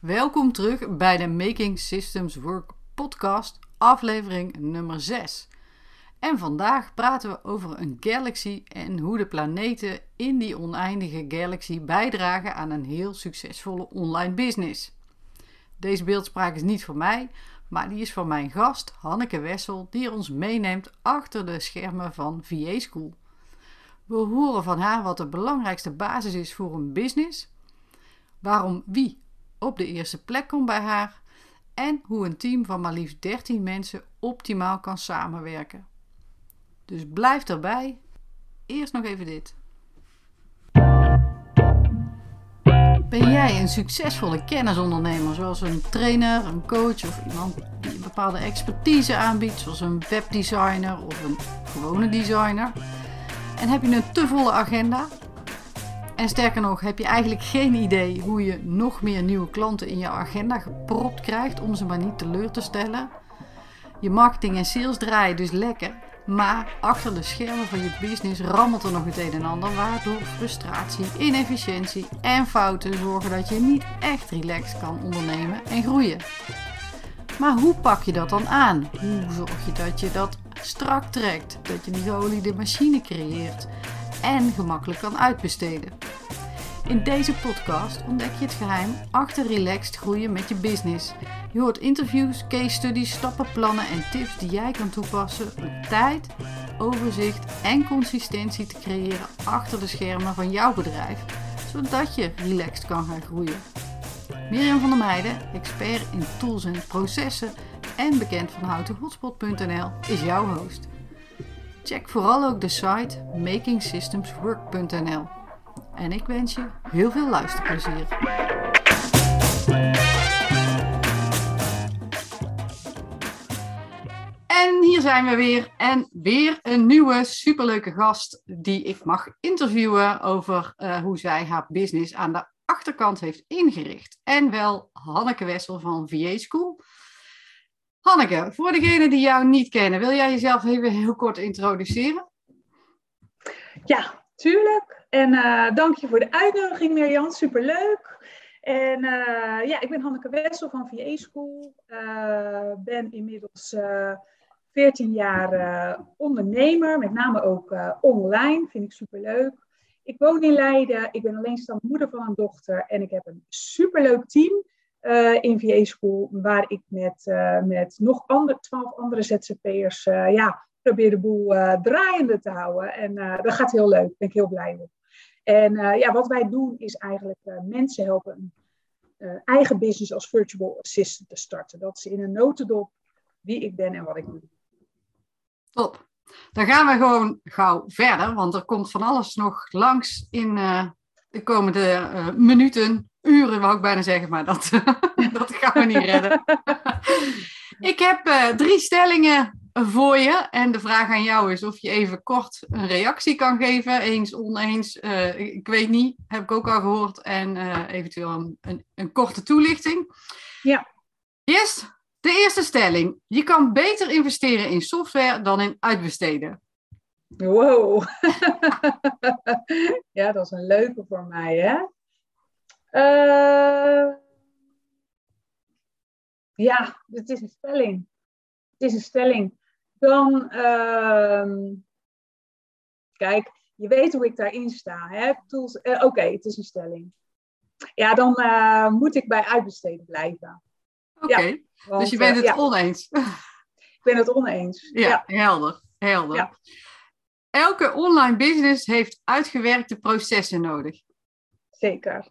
Welkom terug bij de Making Systems Work podcast, aflevering nummer 6. En vandaag praten we over een galaxy en hoe de planeten in die oneindige galaxy bijdragen aan een heel succesvolle online business. Deze beeldspraak is niet voor mij, maar die is van mijn gast Hanneke Wessel, die ons meeneemt achter de schermen van VA School. We horen van haar wat de belangrijkste basis is voor een business, waarom wie op de eerste plek komt bij haar en hoe een team van maar liefst 13 mensen optimaal kan samenwerken. Dus blijf erbij. Eerst nog even dit. Ben jij een succesvolle kennisondernemer, zoals een trainer, een coach of iemand die een bepaalde expertise aanbiedt, zoals een webdesigner of een gewone designer? En heb je een te volle agenda? En sterker nog, heb je eigenlijk geen idee hoe je nog meer nieuwe klanten in je agenda gepropt krijgt om ze maar niet teleur te stellen? Je marketing en sales draaien dus lekker, maar achter de schermen van je business rammelt er nog het een en ander, waardoor frustratie, inefficiëntie en fouten zorgen dat je niet echt relaxed kan ondernemen en groeien. Maar hoe pak je dat dan aan? Hoe zorg je dat je dat strak trekt, dat je die geoliede machine creëert en gemakkelijk kan uitbesteden? In deze podcast ontdek je het geheim achter relaxed groeien met je business. Je hoort interviews, case studies, stappenplannen en tips die jij kan toepassen om tijd, overzicht en consistentie te creëren achter de schermen van jouw bedrijf, zodat je relaxed kan gaan groeien. Mirjam van der Meijden, expert in tools en processen en bekend van houtenhotspot.nl, is jouw host. Check vooral ook de site makingsystemswork.nl. En ik wens je heel veel luisterplezier. En hier zijn we weer. En weer een nieuwe superleuke gast die ik mag interviewen over uh, hoe zij haar business aan de achterkant heeft ingericht. En wel Hanneke Wessel van VA School. Hanneke, voor degenen die jou niet kennen, wil jij jezelf even heel kort introduceren? Ja, tuurlijk. En uh, dank je voor de uitnodiging, Mirjam. Superleuk. En uh, ja, ik ben Hanneke Wessel van VA School. Uh, ben inmiddels 14 jaar ondernemer, met name ook online. Vind ik superleuk. Ik woon in Leiden. Ik ben alleenstaande moeder van een dochter. En ik heb een superleuk team in VA School, waar ik met, met nog ander, 12 andere ZZP'ers ja, probeer de boel draaiende te houden. En dat gaat heel leuk. Daar ben ik heel blij mee. En uh, ja, wat wij doen is eigenlijk uh, mensen helpen een uh, eigen business als virtual assistant te starten. Dat ze in een notendop wie ik ben en wat ik doe. Top. Dan gaan we gewoon gauw verder, want er komt van alles nog langs in de komende minuten, uren wou ik bijna zeggen, maar dat, dat gaan we niet redden. ik heb drie stellingen voor je. En de vraag aan jou is of je even kort een reactie kan geven. Eens, oneens, uh, ik weet niet, heb ik ook al gehoord. En uh, eventueel een, een, een, korte toelichting. Ja. Yes, de eerste stelling. Je kan beter investeren in software dan in uitbesteden. Wow. ja, dat is een leuke voor mij, hè? Uh, ja, het is een stelling. Het is een stelling dan, uh, kijk, je weet hoe ik daarin sta. Hè? Uh, Oké, okay, het is een stelling. Ja, dan uh, moet ik bij uitbesteden blijven. Oké, okay. ja, dus je bent het ja. oneens. Ik ben het oneens. Ja, helder. helder. Elke online business heeft uitgewerkte processen nodig. Zeker.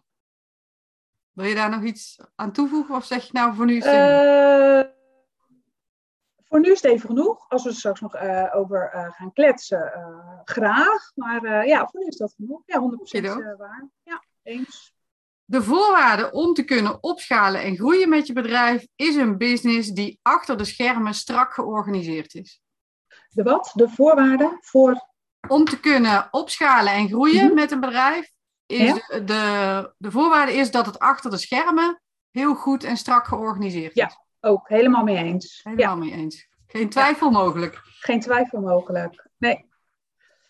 Wil je daar nog iets aan toevoegen of zeg je nou voor nu? Voor nu is het even genoeg. Als we er straks nog uh, over uh, gaan kletsen, uh, graag. Maar ja, voor nu is dat genoeg. Ja, 100% waar. Ja, eens. De voorwaarde om te kunnen opschalen en groeien met je bedrijf is een business die achter de schermen strak georganiseerd is. De wat? De voorwaarden voor? Om te kunnen opschalen en groeien mm -hmm. met een bedrijf, is ja? de, de, de voorwaarde is dat het achter de schermen heel goed en strak georganiseerd is. Ook helemaal mee eens. Helemaal ja. mee eens. Geen twijfel mogelijk. Geen twijfel mogelijk. Nee.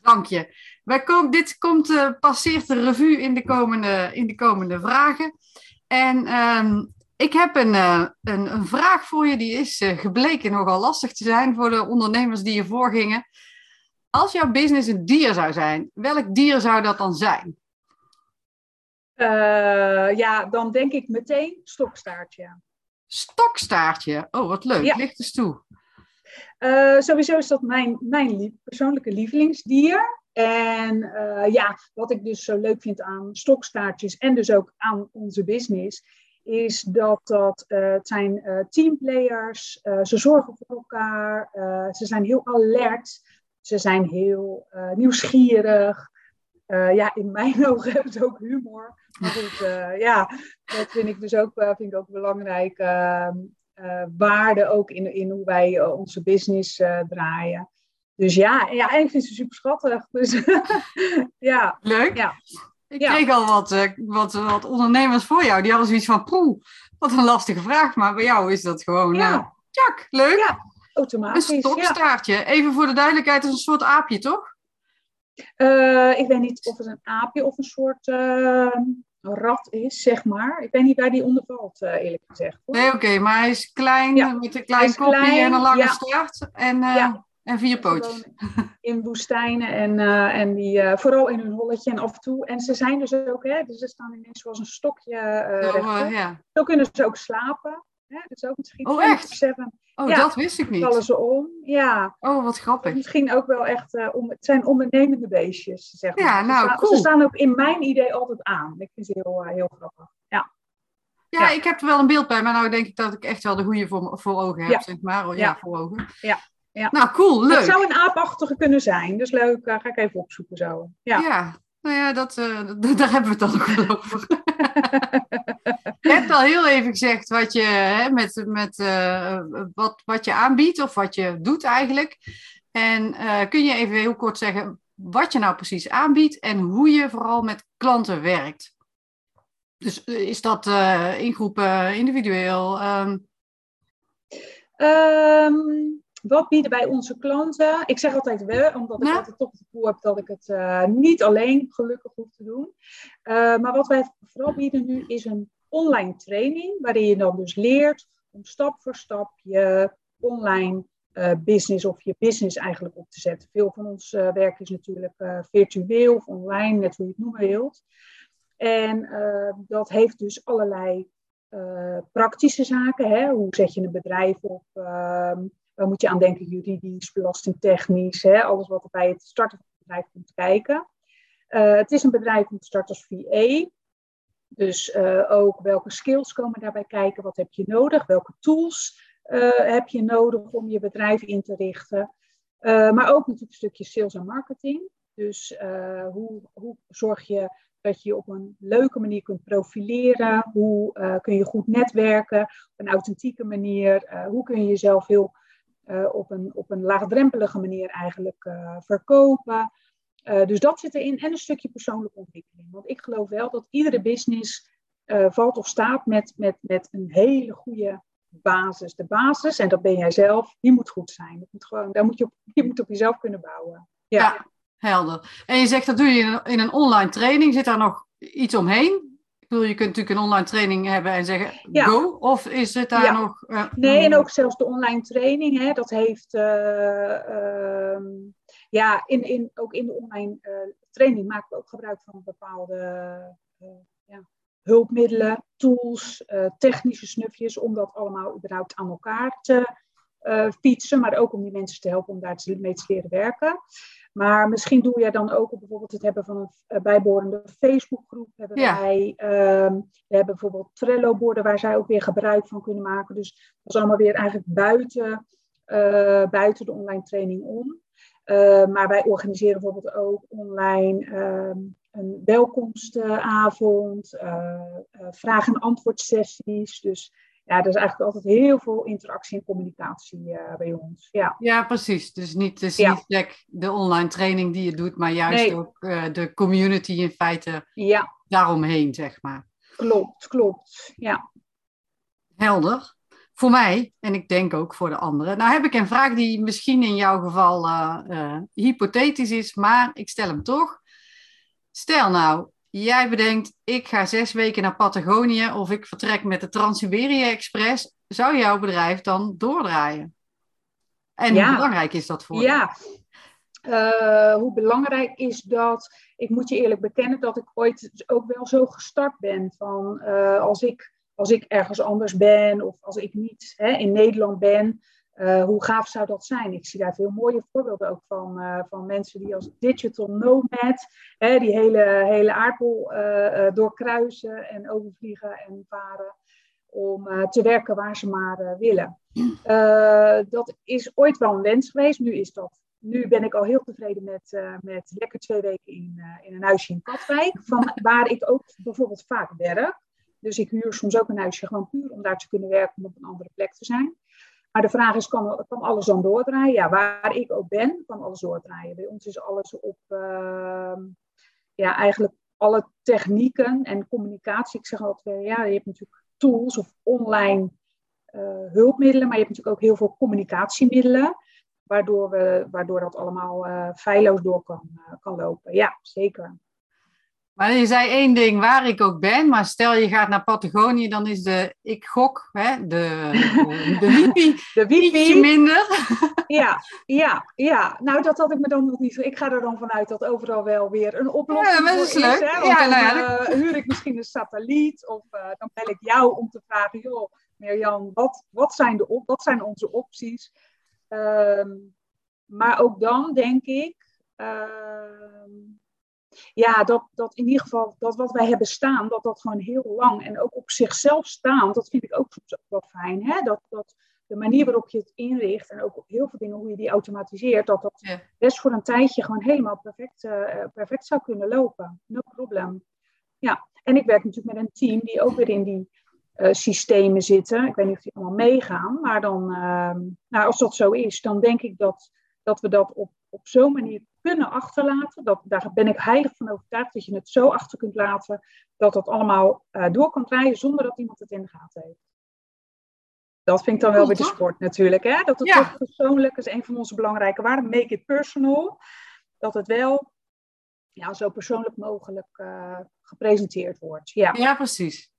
Dank je. Wij kom, dit komt, uh, passeert de revue in de komende, in de komende vragen. En um, Ik heb een, uh, een, een, vraag voor je, die is uh, gebleken nogal lastig te zijn voor de ondernemers die je voorgingen. Als jouw business een dier zou zijn, welk dier zou dat dan zijn? Ja, dan denk ik meteen stokstaartje. Stokstaartje? Oh, wat leuk. Ja. Licht eens toe. sowieso is dat mijn, mijn persoonlijke lievelingsdier. En ja, wat ik dus zo leuk vind aan stokstaartjes en dus ook aan onze business, is dat dat uh, het zijn teamplayers, ze zorgen voor elkaar, ze zijn heel alert, ze zijn heel nieuwsgierig. Ja, in mijn ogen hebben ze ook humor. Maar goed, ja, dat vind ik dus ook, vind ik ook belangrijk. Ehm, waarde ook in, in hoe wij onze business draaien. Dus ja, ja, en ik vind ze super schattig. Dus ja. Leuk. Ja. Ik kreeg al wat, wat, wat ondernemers voor jou. Die hadden zoiets van, poeh, wat een lastige vraag. Maar bij jou is dat gewoon, ja. Uh, tjak, leuk. Ja, automatisch. Een stokstaartje. Even voor de duidelijkheid, is een soort aapje, toch? Uh, ik weet niet of het een aapje of een soort rat is, zeg maar. Ik weet niet waar die onder valt, eerlijk gezegd. Hoor. Nee, oké, maar hij is klein, ja. met een klein kopje klein, en een lange ja. staart. En, ja. En vier pootjes. In woestijnen en, en die vooral in hun holletje en af en toe. En ze zijn dus ook, hè, dus ze staan ineens zoals een stokje oh, ja. Zo kunnen ze ook slapen. Hè? Dus ook misschien oh, echt? Oh, ja, dat wist ik niet. Vallen ze om, ja. Oh, wat grappig. Misschien ook wel echt, om, het zijn ondernemende beestjes, zeg maar. Ja, nou, ze, cool. Ze staan ook in mijn idee altijd aan. Ik vind ze heel, heel grappig, ja. Ja, ik heb er wel een beeld bij, maar nou denk ik dat ik echt wel de goede voor, voor ogen heb, zeg maar. Oh, ja, voor ogen. Ja. Ja. Nou, cool, leuk. Het zou een aapachtige kunnen zijn, dus leuk. Uh, ga ik even opzoeken zo. Ja, ja nou ja, dat, uh, daar hebben we het dan nog over. je hebt al heel even gezegd wat je, hè, met, met, uh, wat, wat je aanbiedt of wat je doet eigenlijk. En kun je even heel kort zeggen wat je nou precies aanbiedt en hoe je vooral met klanten werkt? Dus is dat in groepen, individueel? Um... Um, wat bieden wij onze klanten? Ik zeg altijd wel, omdat ik altijd toch het gevoel heb dat ik het uh, niet alleen gelukkig hoef te doen. Uh, maar wat wij vooral bieden nu is een online training, waarin je dan dus leert om stap voor stap je online uh, business of je business eigenlijk op te zetten. Veel van ons werk is natuurlijk virtueel of online, net hoe je het noemen wilt. En dat heeft dus allerlei praktische zaken. Hè? Hoe zet je een bedrijf op? Moet je aan denken, juridisch, belastingtechnisch, hè, alles wat er bij het starten van het bedrijf komt kijken. Uh, het is een bedrijf om te starten als VA. Dus uh, ook welke skills komen daarbij kijken, wat heb je nodig, welke tools uh, heb je nodig om je bedrijf in te richten. maar ook natuurlijk een stukje sales en marketing. Dus hoe, hoe zorg je dat je op een leuke manier kunt profileren? Hoe kun je goed netwerken op een authentieke manier? hoe kun je jezelf heel op, een, op een laagdrempelige manier eigenlijk uh, verkopen. Uh, dus dat zit erin en een stukje persoonlijke ontwikkeling. Want ik geloof wel dat iedere business valt of staat met, met, met een hele goede basis. De basis, en dat ben jij zelf, die moet goed zijn. Dat moet gewoon, daar moet je, op, je moet op jezelf kunnen bouwen. Ja. ja, helder. En je zegt dat doe je in een online training. Zit daar nog iets omheen? Bedoel, je kunt natuurlijk een online training hebben en zeggen go, of is het daar nog... Uh, nee, en ook zelfs de online training, hè, dat heeft... Uh, ja, in, in, ook in de online uh, training maken we ook gebruik van bepaalde ja, hulpmiddelen, tools, technische snufjes, om dat allemaal überhaupt aan elkaar te fietsen, maar ook om die mensen te helpen om daar mee te leren werken. Maar misschien doe jij dan ook op bijvoorbeeld het hebben van een uh, bijbehorende Facebookgroep. Hebben wij, ehm, we hebben bijvoorbeeld Trello-borden waar zij ook weer gebruik van kunnen maken. Dus dat is allemaal weer eigenlijk buiten, uh, buiten de online training om. Maar wij organiseren bijvoorbeeld ook online ehm, een welkomstavond, vraag- en antwoordsessies. Dus ja, er is eigenlijk altijd heel veel interactie en communicatie uh, bij ons. Ja. ja, precies. Dus niet, dus ja. niet de online training die je doet, maar juist ook uh, de community in feite ja. daaromheen, zeg maar. Klopt, klopt. Ja. Helder. Voor mij, en ik denk ook voor de anderen. Nou heb ik een vraag die misschien in jouw geval uh, hypothetisch is, maar ik stel hem toch. Stel nou, jij bedenkt, ik ga zes weken naar Patagonië of ik vertrek met de Trans-Siberië Express, zou jouw bedrijf dan doordraaien? En hoe belangrijk is dat voor ja. je? Uh, hoe belangrijk is dat? Ik moet je eerlijk bekennen dat ik ooit ook wel zo gestart ben van uh, als, ik, als ik ergens anders ben of als ik niet hè, in Nederland ben, uh, hoe gaaf zou dat zijn? Ik zie daar veel mooie voorbeelden ook van, uh, van mensen die als digital nomad hè, die hele, hele aardbol uh, doorkruisen en overvliegen en varen om te werken waar ze maar willen. dat is ooit wel een wens geweest. Nu, is dat, nu ben ik al heel tevreden met, met lekker twee weken in, in een huisje in Katwijk, van waar ik ook bijvoorbeeld vaak werk. Dus ik huur soms ook een huisje gewoon puur om daar te kunnen werken, om op een andere plek te zijn. Maar de vraag is, kan, kan alles dan doordraaien? Ja, waar ik ook ben, kan alles doordraaien. Bij ons is alles op, uh, ja, eigenlijk alle technieken en communicatie. Ik zeg altijd, ja, je hebt natuurlijk tools of online uh, hulpmiddelen, maar je hebt natuurlijk ook heel veel communicatiemiddelen, waardoor, we, waardoor dat allemaal uh, feilloos door kan, kan lopen. Ja, zeker. Maar je zei één ding, waar ik ook ben, maar stel je gaat naar Patagonië, dan is de ik gok, hè, de, de wifi, de wifi minder. Ja, ja, ja. Nou, dat had ik me dan nog niet. Ik ga er dan vanuit dat overal wel weer een oplossing ja, is. Leuk. Hè? ja, dan nou ja, uh, huur ik misschien een satelliet of uh, dan bel ik jou om te vragen, joh, Mirjam, wat, wat, zijn, de op, wat zijn onze opties? Uh, maar ook dan denk ik ehm, ja, dat, dat in ieder geval dat wat wij hebben staan, dat dat gewoon heel lang en ook op zichzelf staan, dat vind ik ook wel fijn. Hè? Dat, dat de manier waarop je het inricht en ook heel veel dingen hoe je die automatiseert, dat dat best voor een tijdje gewoon helemaal perfect, uh, perfect zou kunnen lopen. No problem. Ja, en ik werk natuurlijk met een team die ook weer in die uh, systemen zitten. Ik weet niet of die allemaal meegaan, maar dan, uh, nou, als dat zo is, dan denk ik dat, dat we dat op, op zo'n manier kunnen achterlaten. Dat, daar ben ik heilig van overtuigd dat je het zo achter kunt laten dat dat allemaal uh, door kan draaien zonder dat iemand het in de gaten heeft. Dat vind ik dan wel weer de sport natuurlijk. Hè? Dat het ja. toch persoonlijk is een van onze belangrijke waarden. Make it personal. Dat het wel ja, zo persoonlijk mogelijk uh, gepresenteerd wordt. Ja, ja precies.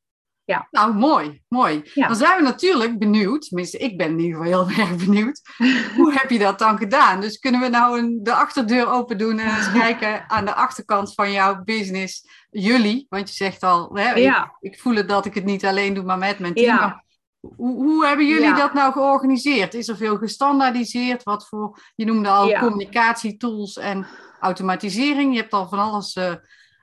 Ja. Nou, mooi, mooi. Dan zijn we natuurlijk benieuwd, tenminste ik ben in ieder geval heel erg benieuwd, hoe heb je dat dan gedaan? Dus kunnen we nou een, de achterdeur open doen en eens kijken aan de achterkant van jouw business, jullie, want je zegt al, hè, ik, ik, voel het dat ik het niet alleen doe, maar met mijn team. Hoe, hoe, hebben jullie dat nou georganiseerd? Is er veel gestandaardiseerd? Wat voor, je noemde al communicatietools en automatisering, je hebt al van alles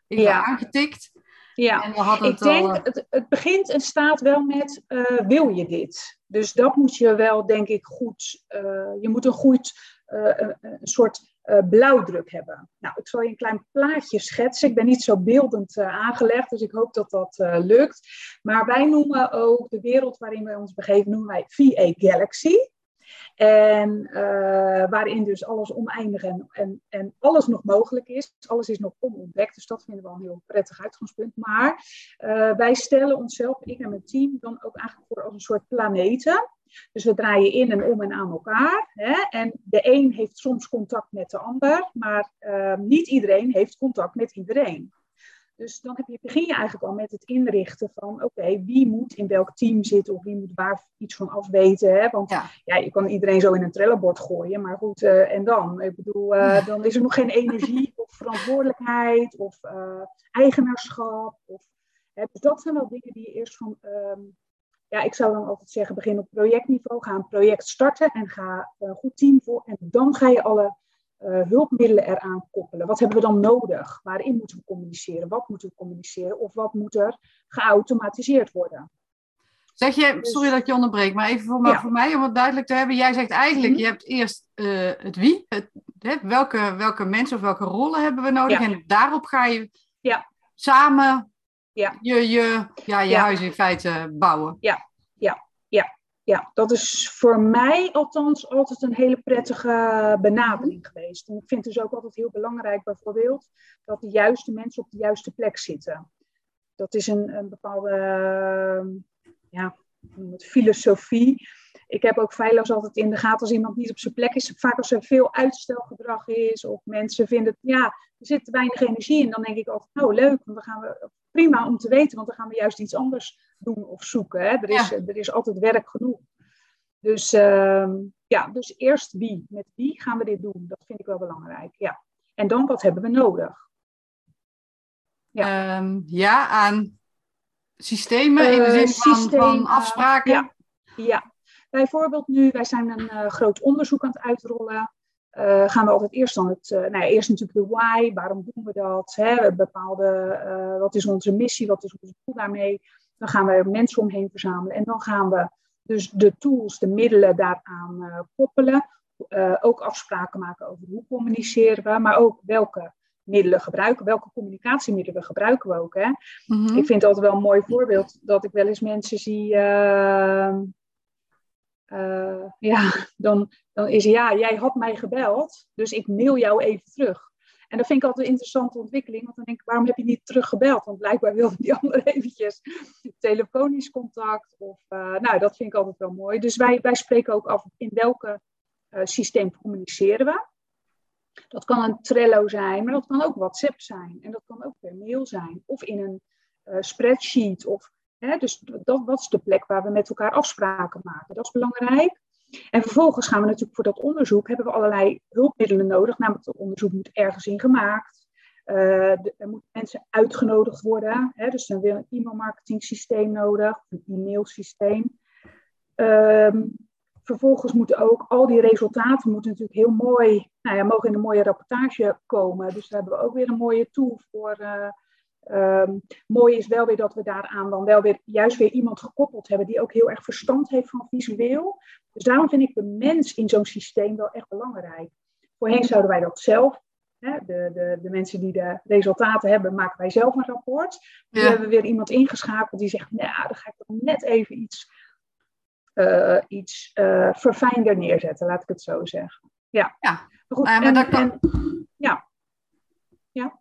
uh, aangetikt. Ja, ik denk, eh, het, het begint en staat wel met, uh, wil je dit? Dus dat moet je wel, denk ik, goed, uh, je moet een goed, uh, een soort blauwdruk hebben. Nou, ik zal je een klein plaatje schetsen. Ik ben niet zo beeldend aangelegd, dus ik hoop dat dat lukt. Maar wij noemen ook de wereld waarin wij ons begeven, noemen wij VA Galaxy. En uh, waarin dus alles oneindig en, en, en, alles nog mogelijk is. Alles is nog onontdekt, dus dat vinden we al een heel prettig uitgangspunt. Maar uh, wij stellen onszelf, ik en mijn team, dan ook eigenlijk voor als een soort planeten. Dus we draaien in en om en aan elkaar. Hè? En de een heeft soms contact met de ander, maar uh, niet iedereen heeft contact met iedereen. Dus dan heb je, begin je eigenlijk al met het inrichten van, oké, wie moet in welk team zitten of wie moet waar iets van afweten. Hè? Want ja. je kan iedereen zo in een trellenbord gooien, maar goed, uh, en dan? Ik bedoel, uh, dan is er nog geen energie of verantwoordelijkheid of uh, eigenaarschap. Of, hè? Dus dat zijn wel dingen die je eerst van, um, ja, ik zou dan altijd zeggen, begin op projectniveau, ga een project starten en ga een goed team voor en dan ga je alle uh, hulpmiddelen eraan koppelen. Wat hebben we dan nodig? Waarin moeten we communiceren? Wat moeten we communiceren? Of wat moet er geautomatiseerd worden? Zeg je, dus- sorry dat ik je onderbreek, maar even voor, ja. voor mij om het duidelijk te hebben. Jij zegt eigenlijk, mm -hmm. je hebt eerst uh, het wie, het, hè, welke, welke mensen of welke rollen hebben we nodig? Ja. En daarop ga je ja. samen ja. je, je, ja, je huis in feite bouwen. Ja, ja, ja ja, dat is voor mij althans altijd een hele prettige benadering geweest. En ik vind dus ook altijd heel belangrijk bijvoorbeeld dat de juiste mensen op de juiste plek zitten. Dat is een, een bepaalde ja, het filosofie ik heb ook feilloos altijd in de gaten als iemand niet op zijn plek is. Vaak als er veel uitstelgedrag is of mensen vinden, ja, er zit te weinig energie in. Dan denk ik altijd, nou leuk, want dan gaan we, prima om te weten, want dan gaan we juist iets anders doen of zoeken. Hè? Er, is, er is altijd werk genoeg. Dus ehm, ja, dus eerst wie. Met wie gaan we dit doen? Dat vind ik wel belangrijk. Ja. En dan wat hebben we nodig? Ja, um, ja aan systemen in de zin van, van afspraken. Ja, ja, bijvoorbeeld nu, wij zijn een uh, groot onderzoek aan het uitrollen. Uh, gaan we altijd eerst dan het, uh, nou ja, eerst natuurlijk de why, waarom doen we dat? Hè? Bepaalde, wat is onze missie, wat is ons doel daarmee? Dan gaan we er mensen omheen verzamelen en dan gaan we dus de tools, de middelen daaraan koppelen. ook afspraken maken over hoe communiceren we, maar ook welke middelen gebruiken, welke communicatiemiddelen gebruiken we ook. Hè? Mm Ik vind het altijd wel een mooi voorbeeld dat ik wel eens mensen zie. Uh, uh, ja, dan, dan is ja, jij had mij gebeld, dus ik mail jou even terug. En dat vind ik altijd een interessante ontwikkeling, want dan denk ik, waarom heb je niet teruggebeld? Want blijkbaar wilde die ander eventjes telefonisch contact. Of, uh, nou, dat vind ik altijd wel mooi. Dus wij, wij spreken ook af in welke uh, systeem communiceren we. Dat kan een Trello zijn, maar dat kan ook WhatsApp zijn. En dat kan ook per mail zijn. Of in een uh, spreadsheet. Of, hè, dus dat, dat is de plek waar we met elkaar afspraken maken. Dat is belangrijk. En vervolgens gaan we natuurlijk voor dat onderzoek, hebben we allerlei hulpmiddelen nodig. Namelijk het onderzoek moet ergens in gemaakt. Uh, er moeten mensen uitgenodigd worden. Hè, dus dan wil een e-mailmarketing systeem nodig, een e-mailsysteem. Um, vervolgens moeten ook al die resultaten moeten natuurlijk heel mooi, nou ja, mogen in een mooie rapportage komen. Dus daar hebben we ook weer een mooie tool voor. Uh, um, mooi is wel weer dat we daaraan dan wel weer juist weer iemand gekoppeld hebben die ook heel erg verstand heeft van visueel. Dus daarom vind ik de mens in zo'n systeem wel echt belangrijk. Voorheen zouden wij dat zelf de, de, de, mensen die de resultaten hebben, maken wij zelf een rapport. Nu hebben we weer iemand ingeschakeld die zegt, nou, dan ga ik toch net even iets uh, iets uh, verfijnder neerzetten, laat ik het zo zeggen. Ja, ja. Maar, goed, maar en, dat kan... ja. ja.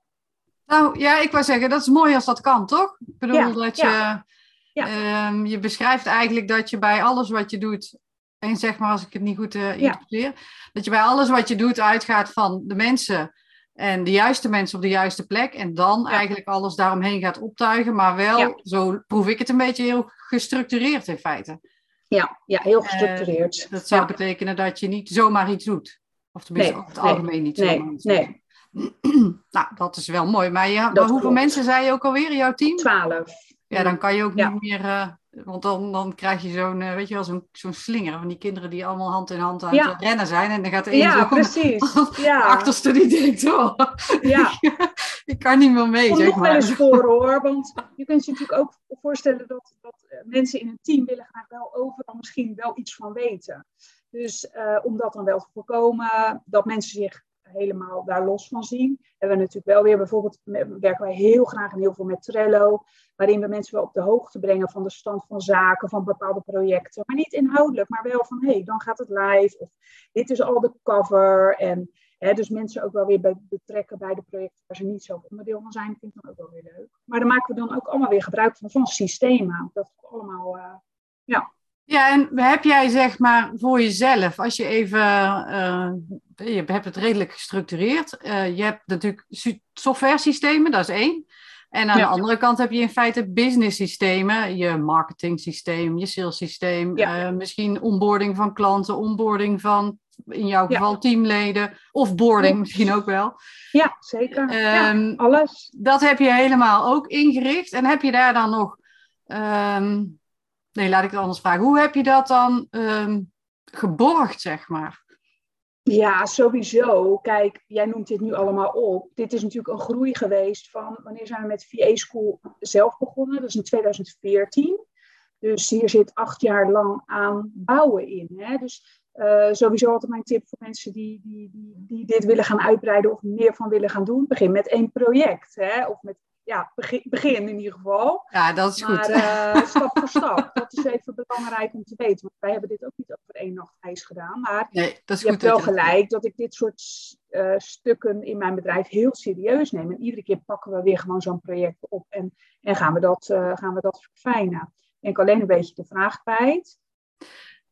Nou ja, ik wou zeggen, dat is mooi als dat kan, toch? Ik bedoel ja, dat je, ja. Ja. Um, je beschrijft eigenlijk dat je bij alles wat je doet, en zeg maar als ik het niet goed uh, interpreteer, dat je bij alles wat je doet uitgaat van de mensen en de juiste mensen op de juiste plek en dan eigenlijk alles daaromheen gaat optuigen, maar wel, zo proef ik het een beetje heel gestructureerd in feite. Ja, ja heel eh, gestructureerd. dat zou betekenen dat je niet zomaar iets doet. Of tenminste nee, over het algemeen niet nee, zomaar iets nee. nou, dat is wel mooi. Maar, ja, maar hoeveel mensen zei je ook alweer in jouw team? Twaalf. Ja, dan kan je ook niet meer... Uh, want dan, dan krijg je zo'n, uh, weet je wel, zo'n zo'n slinger van die kinderen die allemaal hand in hand aan het rennen zijn. En dan gaat de een ja, zo precies. ja, achterste die denkt, oh, ja. ik kan niet meer mee, zeg nog maar. wel eens voor hoor, want je kunt je natuurlijk ook voorstellen dat, dat mensen in een team willen graag wel overal misschien wel iets van weten. Dus uh, om dat dan wel te voorkomen, dat mensen zich helemaal daar los van zien. Hebben we natuurlijk wel weer, bijvoorbeeld werken wij heel graag en heel veel met Trello, waarin we mensen wel op de hoogte brengen van de stand van zaken, van bepaalde projecten. Maar niet inhoudelijk, maar wel van hé, hey, dan gaat het live. Of dit is al de cover. En hè, dus mensen ook wel weer betrekken bij de projecten waar ze niet zelf onderdeel van zijn, vind ik dan ook wel weer leuk. Maar daar maken we dan ook allemaal weer gebruik van, van systemen. Dat is allemaal, uh, ja. Ja, en heb jij zeg maar voor jezelf, als je even, uh, je hebt het redelijk gestructureerd. Uh, je hebt natuurlijk software systemen, dat is één. En aan de andere kant heb je in feite business systemen, je marketing systeem, je sales systeem, ja. uh, misschien onboarding van klanten, onboarding van in jouw geval ja. teamleden of boarding misschien ook wel. Ja, zeker. Um, alles. Dat heb je helemaal ook ingericht. En heb je daar dan nog um, Nee, laat ik het anders vragen. Hoe heb je dat dan um, geborgd, zeg maar? Ja, sowieso. Kijk, jij noemt dit nu allemaal op. Dit is natuurlijk een groei geweest van wanneer zijn we met VA School zelf begonnen? Dat is in 2014. Dus hier zit acht jaar lang aan bouwen in. Hè? Dus uh, sowieso altijd mijn tip voor mensen die, die, die, die dit willen gaan uitbreiden of meer van willen gaan doen. Begin met één project. Hè? Of met ja, begin, begin in ieder geval. Ja, dat is maar, goed. Uh, stap voor stap. Dat is even belangrijk om te weten. Want wij hebben dit ook niet over één nacht ijs gedaan. Maar nee, dat is je goed hebt wel gelijk dat ik dit soort uh, stukken in mijn bedrijf heel serieus neem. En iedere keer pakken we weer gewoon zo'n project op en, en gaan, we dat, uh, gaan we dat verfijnen. Ik denk alleen een beetje de vraag kwijt.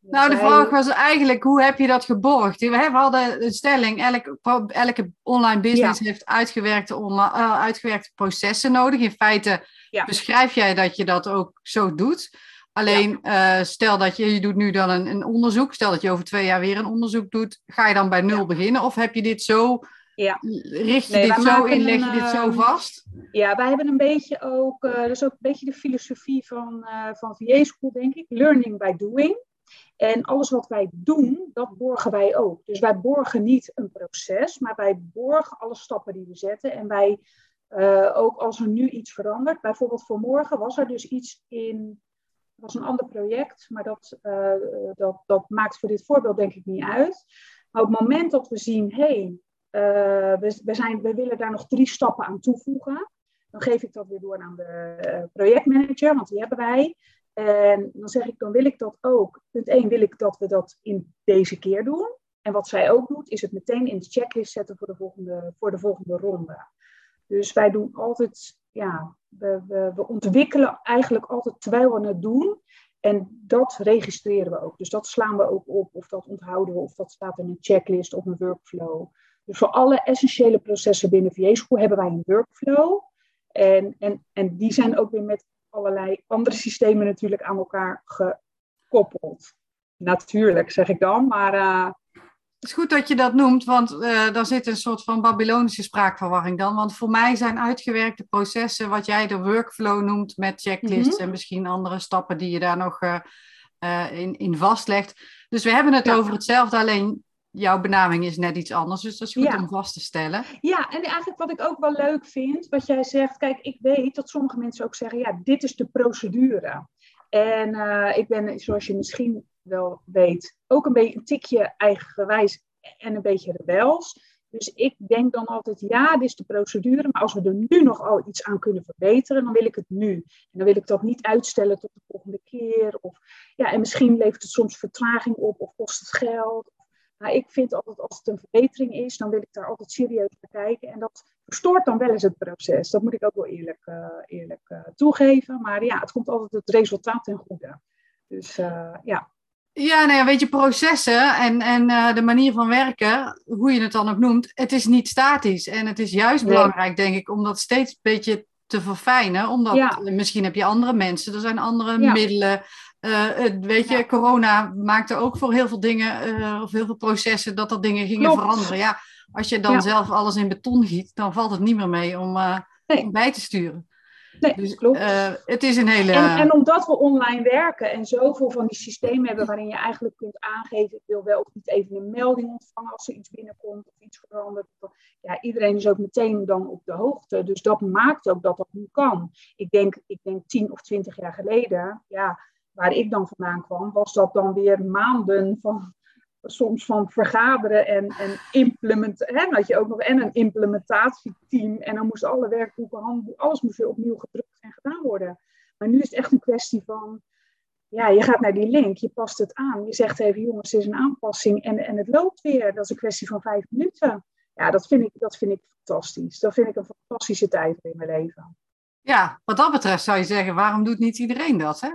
Nou, de vraag was eigenlijk, hoe heb je dat geborgd? We hadden een stelling, elke, elke online business heeft uitgewerkte, online, uh, uitgewerkte processen nodig. In feite beschrijf jij dat je dat ook zo doet. Alleen, uh, stel dat je, je doet nu dan een, een, onderzoek, stel dat je over twee jaar weer een onderzoek doet, ga je dan bij nul beginnen? Of heb je dit zo ja. Richt je dit zo in, leg je dit zo ehm, vast? Ja, wij hebben een beetje ook, uh, dus ook een beetje de filosofie van, van VA School, denk ik. Learning by doing. En alles wat wij doen, dat borgen wij ook. Dus wij borgen niet een proces, maar wij borgen alle stappen die we zetten. En wij, uh, ook als er nu iets verandert, bijvoorbeeld voor morgen was er dus iets in, was een ander project, maar dat, dat, dat maakt voor dit voorbeeld denk ik niet uit. Maar op het moment dat we zien, hé, hey, uh, we, we, zijn, we willen daar nog drie stappen aan toevoegen. Dan geef ik dat weer door aan de projectmanager, want die hebben wij. En dan zeg ik, dan wil ik dat ook. Punt 1 wil ik dat we dat in deze keer doen. En wat zij ook doet, is het meteen in de checklist zetten voor de volgende, voor de volgende ronde. Dus wij doen altijd, ja, we, we, ontwikkelen eigenlijk altijd terwijl we het doen. En dat registreren we ook. Dus dat slaan we ook op, of dat onthouden we, of dat staat in een checklist of een workflow. Dus voor alle essentiële processen binnen VA School hebben wij een workflow. En, en, en die zijn ook weer met allerlei andere systemen natuurlijk aan elkaar gekoppeld. Natuurlijk, zeg ik dan, maar... Uh... Het is goed dat je dat noemt, want uh, daar zit een soort van Babylonische spraakverwarring dan. Want voor mij zijn uitgewerkte processen, wat jij de workflow noemt, met checklists mhm. en misschien andere stappen die je daar nog uh, in, in vastlegt. Dus we hebben het over hetzelfde, alleen jouw benaming is net iets anders, dus dat is goed om vast te stellen. Ja, en eigenlijk wat ik ook wel leuk vind, wat jij zegt, kijk, ik weet dat sommige mensen ook zeggen, ja, dit is de procedure. En uh, ik ben, zoals je misschien wel weet, ook een beetje een tikje eigenwijs en een beetje rebels. Dus ik denk dan altijd, ja, dit is de procedure, maar als we er nu nog al iets aan kunnen verbeteren, dan wil ik het nu. En dan wil ik dat niet uitstellen tot de volgende keer. Of, ja, en misschien levert het soms vertraging op of kost het geld. Maar ik vind altijd als het een verbetering is, dan wil ik daar altijd serieus naar kijken. En dat verstoort dan wel eens het proces. Dat moet ik ook wel eerlijk, uh, eerlijk uh, toegeven. Maar ja, het komt altijd het resultaat ten goede. Dus uh, ja. Ja, nou ja, weet je, processen en, en de manier van werken, hoe je het dan ook noemt, het is niet statisch. En het is juist nee. belangrijk, denk ik, om dat steeds een beetje te verfijnen. Omdat ja. misschien heb je andere mensen, er zijn andere ja. middelen. Uh, weet je, corona maakte ook voor heel veel dingen, uh, of heel veel processen, dat er dingen gingen Klopt. veranderen. Ja, als je dan ja. zelf alles in beton giet, dan valt het niet meer mee om, nee. om bij te sturen. Nee, dus, klopt. het is een hele... En, en, omdat we online werken en zoveel van die systemen hebben waarin je eigenlijk kunt aangeven, ik wil wel of niet even een melding ontvangen als er iets binnenkomt of iets verandert. Ja, iedereen is ook meteen dan op de hoogte. Dus dat maakt ook dat dat nu kan. Ik denk, ik denk tien of twintig jaar geleden, ja, waar ik dan vandaan kwam, was dat dan weer maanden van soms van vergaderen en, en had je ook nog en een implementatieteam en dan moesten alle werkboeken, alles moest weer opnieuw gedrukt en gedaan worden. Maar nu is het echt een kwestie van, ja, je gaat naar die link, je past het aan. Je zegt even, jongens, het is een aanpassing en, en het loopt weer. Dat is een kwestie van vijf minuten. Ja, dat vind ik, dat vind ik fantastisch. Dat vind ik een fantastische tijd in mijn leven. Ja, wat dat betreft zou je zeggen, waarom doet niet iedereen dat, hè?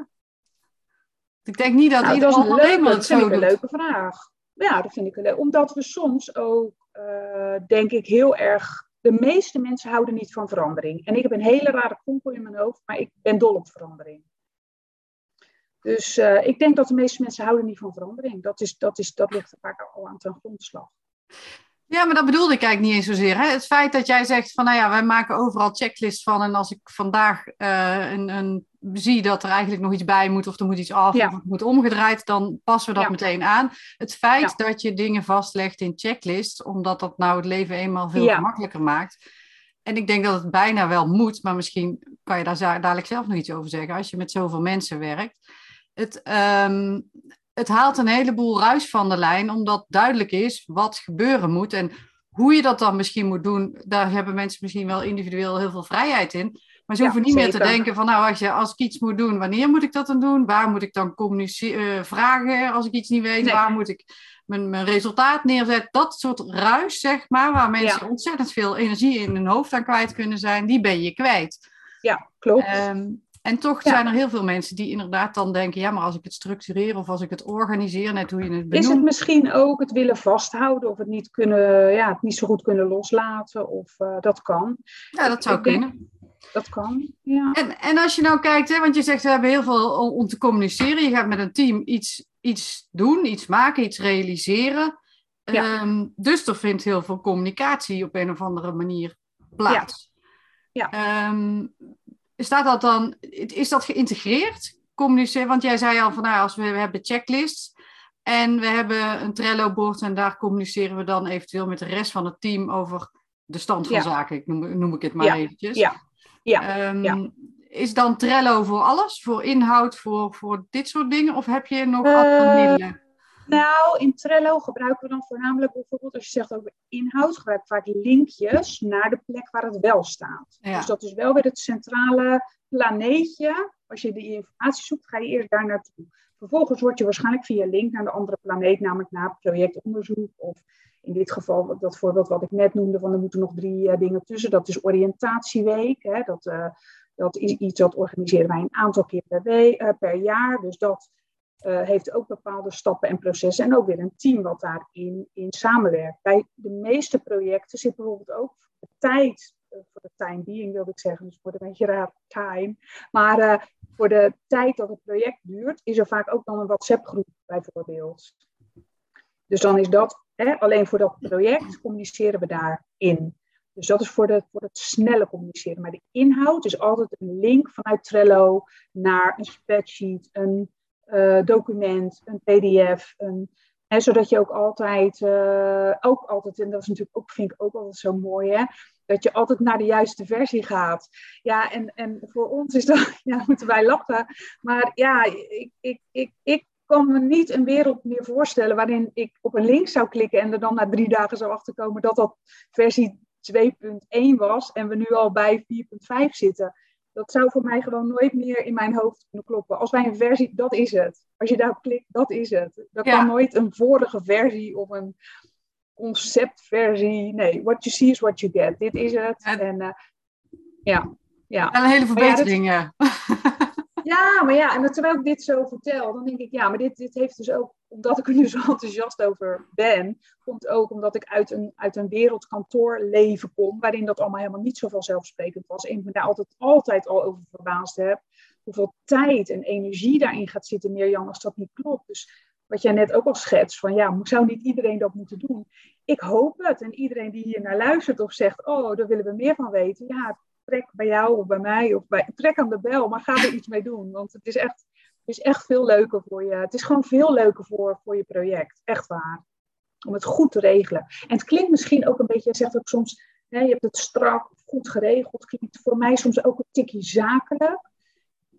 Ik denk niet dat nou, ieder ondernemer het zo doet. Dat vind ik een leuke vraag. Ja, dat vind ik leuk. Omdat we soms ook, uh, denk ik, heel erg... De meeste mensen houden niet van verandering. En ik heb een hele rare kompel in mijn hoofd, maar ik ben dol op verandering. Dus uh, ik denk dat de meeste mensen houden niet van verandering. Dat, is, dat, is, dat ligt er vaak al aan ten grondslag. Ja, maar dat bedoelde ik eigenlijk niet eens zozeer. Hè? Het feit dat jij zegt van, nou ja, wij maken overal checklists van. En als ik vandaag uh, een, een, zie dat er eigenlijk nog iets bij moet, of er moet iets af, ja. of het moet omgedraaid, dan passen we dat ja. meteen aan. Het feit ja. dat je dingen vastlegt in checklists, omdat dat nou het leven eenmaal veel gemakkelijker maakt. En ik denk dat het bijna wel moet, maar misschien kan je daar dadelijk zelf nog iets over zeggen, als je met zoveel mensen werkt. Het, um, het haalt een heleboel ruis van de lijn, omdat duidelijk is wat gebeuren moet. En hoe je dat dan misschien moet doen, daar hebben mensen misschien wel individueel heel veel vrijheid in. Maar ze ja, hoeven niet zeker. meer te denken van, nou, als, je, als ik iets moet doen, wanneer moet ik dat dan doen? Waar moet ik dan communiceren, uh, vragen als ik iets niet weet? Nee. Waar moet ik mijn, mijn, resultaat neerzetten? Dat soort ruis, zeg maar, waar mensen ja. ontzettend veel energie in hun hoofd aan kwijt kunnen zijn, die ben je kwijt. Ja, klopt. Um, En toch zijn er heel veel mensen die inderdaad dan denken, ja, maar als ik het structureer of als ik het organiseer, net hoe je het benoemt. Is het misschien ook het willen vasthouden of het niet, kunnen, ja, het niet zo goed kunnen loslaten? Of uh, dat kan. Ja, dat zou ik kunnen. Denk, dat kan, ja. En, en als je nou kijkt, hè, want je zegt we hebben heel veel om, om te communiceren. Je gaat met een team iets, iets doen, iets maken, iets realiseren. Ja. Um, dus er vindt heel veel communicatie op een of andere manier plaats. Ja. ja. Um, staat dat dan, is dat geïntegreerd? Communiceren? Want jij zei al van nou, als we, we hebben checklists en we hebben een Trello-bord en daar communiceren we dan eventueel met de rest van het team over de stand van zaken. Ik noem, noem ik het maar ja. eventjes. Ja. Ja. Um, is dan Trello voor alles? Voor inhoud, voor, voor dit soort dingen? Of heb je nog uh, andere middelen? Nou, in Trello gebruiken we dan voornamelijk bijvoorbeeld, als je zegt over inhoud, gebruik ik vaak linkjes naar de plek waar het wel staat. Ja. Dus dat is wel weer het centrale planeetje. Als je die informatie zoekt, ga je eerst daar naartoe. Vervolgens word je waarschijnlijk via link naar de andere planeet, namelijk naar projectonderzoek. Of in dit geval, dat voorbeeld wat ik net noemde, van er moeten nog drie uh, dingen tussen. Dat is oriëntatieweek. Hè, dat, uh, dat is iets dat organiseren wij een aantal keer per, week, uh, per jaar. Dus dat uh, heeft ook bepaalde stappen en processen. En ook weer een team wat daarin in samenwerkt. Bij de meeste projecten zit bijvoorbeeld ook de tijd, uh, voor de time being wilde ik zeggen, dus wordt een beetje raar time. Maar uh, voor de tijd dat het project duurt, is er vaak ook dan een WhatsApp-groep bijvoorbeeld. Dus dan is dat, hè, alleen voor dat project communiceren we daarin. Dus dat is voor, de, voor het snelle communiceren. Maar de inhoud is altijd een link vanuit Trello naar een spreadsheet, een uh, document, een PDF. Een, hè, zodat je ook altijd, uh, ook altijd, en dat is natuurlijk ook, vind ik ook altijd zo mooi, hè, dat je altijd naar de juiste versie gaat. Ja, en, en voor ons is dat, ja, moeten wij lachen. Maar ja, ik, ik, ik, ik kan me niet een wereld meer voorstellen waarin ik op een link zou klikken en er dan na drie dagen zou achterkomen dat dat versie 2.1 was en we nu al bij 4.5 zitten dat zou voor mij gewoon nooit meer in mijn hoofd kunnen kloppen. Als wij een versie, dat is het. Als je daarop klikt, dat is het. Dat ja. kan nooit een vorige versie of een conceptversie. Nee, what you see is what you get. Dit is het. En, en uh, ja, ja. En een hele verbetering, ja. Ja, maar ja, en terwijl ik dit zo vertel, dan denk ik, ja, maar dit, dit heeft dus ook, omdat ik er nu zo enthousiast over ben, komt ook omdat ik uit een, uit een wereldkantoorleven kom, waarin dat allemaal helemaal niet zo vanzelfsprekend was. En ik me daar altijd, altijd al over verbaasd heb, hoeveel tijd en energie daarin gaat zitten, Mirjam, als dat niet klopt. Dus wat jij net ook al schetst, van ja, zou niet iedereen dat moeten doen? Ik hoop het. En iedereen die hier naar luistert of zegt, oh, daar willen we meer van weten, ja, trek bij jou of bij mij of bij, trek aan de bel, maar ga er iets mee doen. Want het is echt, is echt veel leuker voor je. Het is gewoon veel leuker voor, voor je project. Echt waar. Om het goed te regelen. En het klinkt misschien ook een beetje, je zegt ook soms, hè, je hebt het strak, goed geregeld. Klinkt voor mij soms ook een tikje zakelijk.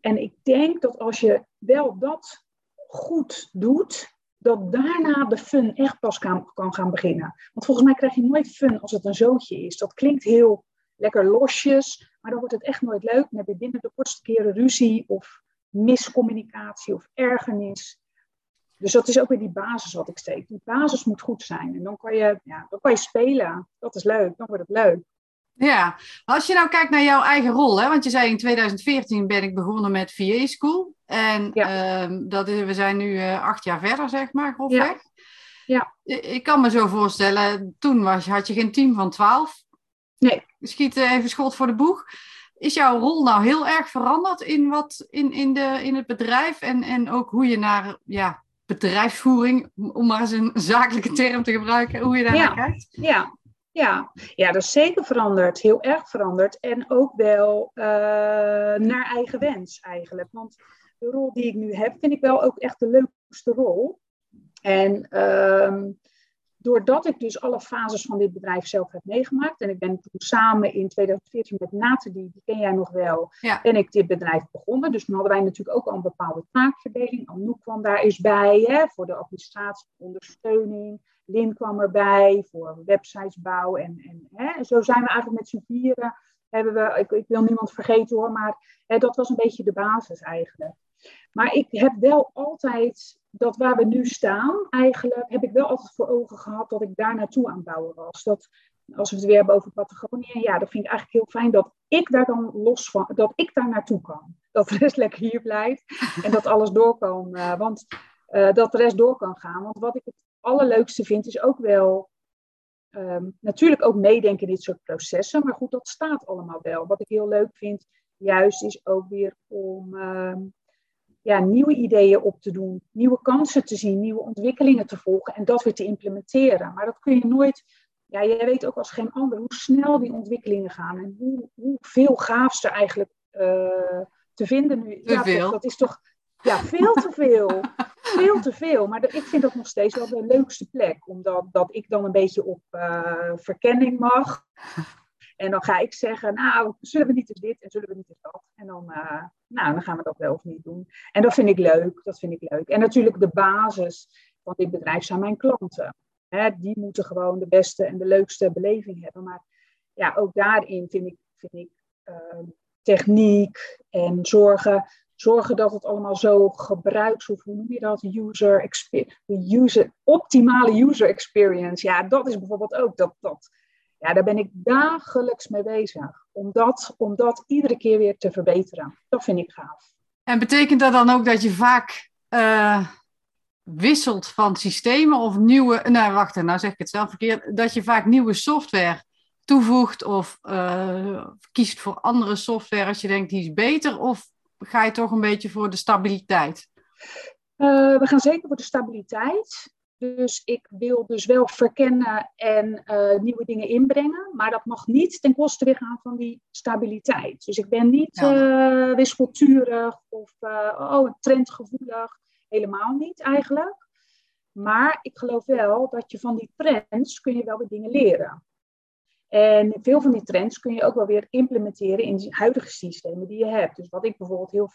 En ik denk dat als je wel dat goed doet, dat daarna de fun echt pas kan, kan gaan beginnen. Want volgens mij krijg je nooit fun als het een zootje is. Dat klinkt heel lekker losjes. Maar dan wordt het echt nooit leuk. Dan heb je binnen de kortste keren ruzie of miscommunicatie of ergernis. Dus dat is ook weer die basis wat ik steek. Die basis moet goed zijn. En dan kan je, ja, dan kan je spelen. Dat is leuk. Dan wordt het leuk. Ja, als je nou kijkt naar jouw eigen rol, hè, want je zei in 2014 ben ik begonnen met VA School. En ja. uh, dat is, we zijn nu uh, acht jaar verder, zeg maar, grofweg. Ja. ja. Ik kan me zo voorstellen, toen was, had je geen team van twaalf. Nee. Schiet even schot voor de boeg. Is jouw rol nou heel erg veranderd in, wat, in, in, de, in het bedrijf? En, en ook hoe je naar ja, bedrijfsvoering, om maar eens een zakelijke term te gebruiken, hoe je daar ja. naar kijkt? Ja. Ja. ja, dat is zeker veranderd. Heel erg veranderd. En ook wel uh, naar eigen wens eigenlijk. Want de rol die ik nu heb, vind ik wel ook echt de leukste rol. En uh, doordat ik dus alle fases van dit bedrijf zelf heb meegemaakt. En ik ben toen samen in 2014 met Nathalie, die ken jij nog wel, ja. ben ik dit bedrijf begonnen. Dus toen hadden wij natuurlijk ook al een bepaalde taakverdeling. Anouk kwam daar eens bij hè, voor de administratie, ondersteuning. Lin kwam erbij voor websitesbouw. En, en, hè, en zo zijn we eigenlijk met z'n vieren. Hebben we, ik, ik wil niemand vergeten hoor, maar hè, dat was een beetje de basis eigenlijk. Maar ik heb wel altijd dat waar we nu staan, eigenlijk heb ik wel altijd voor ogen gehad dat ik daar naartoe aan bouwen was. Dat als we het weer hebben over Patagonië, ja, dat vind ik eigenlijk heel fijn dat ik daar dan los van, dat ik daar naartoe kan. Dat de rest lekker hier blijft en dat alles door kan, uh, want uh, dat de rest door kan gaan. Want wat ik het allerleukste vind, is ook wel um, natuurlijk ook meedenken in dit soort processen. Maar goed, dat staat allemaal wel. Wat ik heel leuk vind, juist is ook weer om um, ja, nieuwe ideeën op te doen, nieuwe kansen te zien, nieuwe ontwikkelingen te volgen en dat weer te implementeren. Maar dat kun je nooit, ja, jij weet ook als geen ander hoe snel die ontwikkelingen gaan en hoe, hoeveel gaafs er eigenlijk uh, te vinden nu. Te ja, veel. Toch, dat is toch ja, veel te veel. veel te veel. Maar ik vind dat nog steeds wel de leukste plek. Omdat dat ik dan een beetje op uh, verkenning mag. En dan ga ik zeggen, nou, zullen we niet eens dit en zullen we niet eens dat? En dan, uh, nou, dan gaan we dat wel of niet doen. En dat vind ik leuk, dat vind ik leuk. En natuurlijk de basis van dit bedrijf zijn mijn klanten. Hè, die moeten gewoon de beste en de leukste beleving hebben. Maar ja, ook daarin vind ik, vind ik uh, techniek en zorgen zorgen dat het allemaal zo gebruiks, hoe noem je dat, user experience, user, optimale user experience. Ja, dat is bijvoorbeeld ook dat, dat. Ja, daar ben ik dagelijks mee bezig. Om dat, om dat iedere keer weer te verbeteren. Dat vind ik gaaf. En betekent dat dan ook dat je vaak uh, wisselt van systemen of nieuwe. Nou, wacht, nou zeg ik het zelf verkeerd. Dat je vaak nieuwe software toevoegt of uh, kiest voor andere software als je denkt die is beter? Of ga je toch een beetje voor de stabiliteit? Uh, we gaan zeker voor de stabiliteit. Dus ik wil dus wel verkennen en uh, nieuwe dingen inbrengen. Maar dat mag niet ten koste weer gaan van die stabiliteit. Dus ik ben niet ja. uh, wispelturig of oh, trendgevoelig. Helemaal niet eigenlijk. Maar ik geloof wel dat je van die trends kun je wel weer dingen leren. En veel van die trends kun je ook wel weer implementeren in de huidige systemen die je hebt. Dus wat ik bijvoorbeeld heel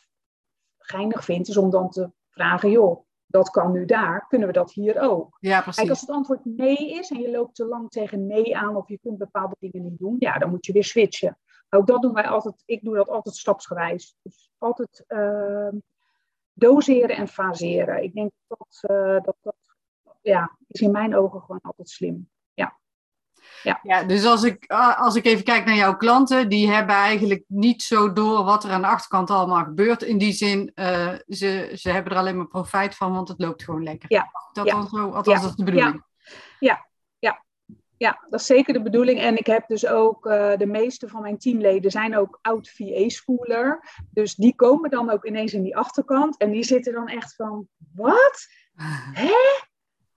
geinig vind, is om dan te vragen, joh, dat kan nu daar, kunnen we dat hier ook? Ja, precies. Kijk, als het antwoord nee is en je loopt te lang tegen nee aan of je kunt bepaalde dingen niet doen, ja, dan moet je weer switchen. Ook dat doen wij altijd, ik doe dat altijd stapsgewijs. Dus altijd uh, doseren en faseren. Ik denk dat, uh, dat dat, ja, is in mijn ogen gewoon altijd slim. Ja. ja, dus als ik, als ik even kijk naar jouw klanten, die hebben eigenlijk niet zo door wat er aan de achterkant allemaal gebeurt. In die zin, uh, ze, ze hebben er alleen maar profijt van, want het loopt gewoon lekker. Ja. Dat ja. zo, althans, dat is de bedoeling. Ja. ja, ja, dat is zeker de bedoeling. En ik heb dus ook, uh, de meeste van mijn teamleden zijn ook oud VA-schooler. Dus die komen dan ook ineens in die achterkant. En die zitten dan echt van, wat? Hè?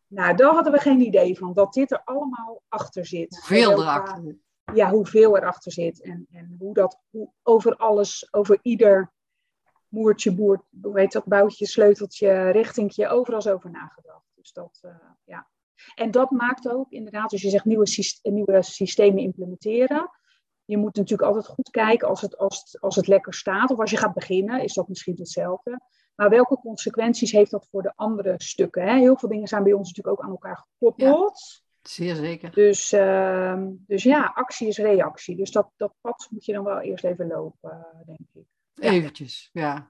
Nou, daar hadden we geen idee van, dat dit er allemaal achter zit. Hoeveel erachter zit. Ja, hoeveel erachter zit. En, en hoe dat hoe over alles, over ieder moertje, boer, hoe heet dat, boutje, sleuteltje, richtingje, overal is over nagedacht. Dus dat, uh, ja. En dat maakt ook inderdaad, als je zegt nieuwe, systeem, nieuwe systemen implementeren. Je moet natuurlijk altijd goed kijken als het, als, het, als het lekker staat. Of als je gaat beginnen, is dat misschien hetzelfde. Maar welke consequenties heeft dat voor de andere stukken? Hè? Heel veel dingen zijn bij ons natuurlijk ook aan elkaar gekoppeld. Ja, zeer zeker. Dus, uh, dus ja, actie is reactie. Dus dat, dat pad moet je dan wel eerst even lopen, denk ik. Ja. Eventjes, ja.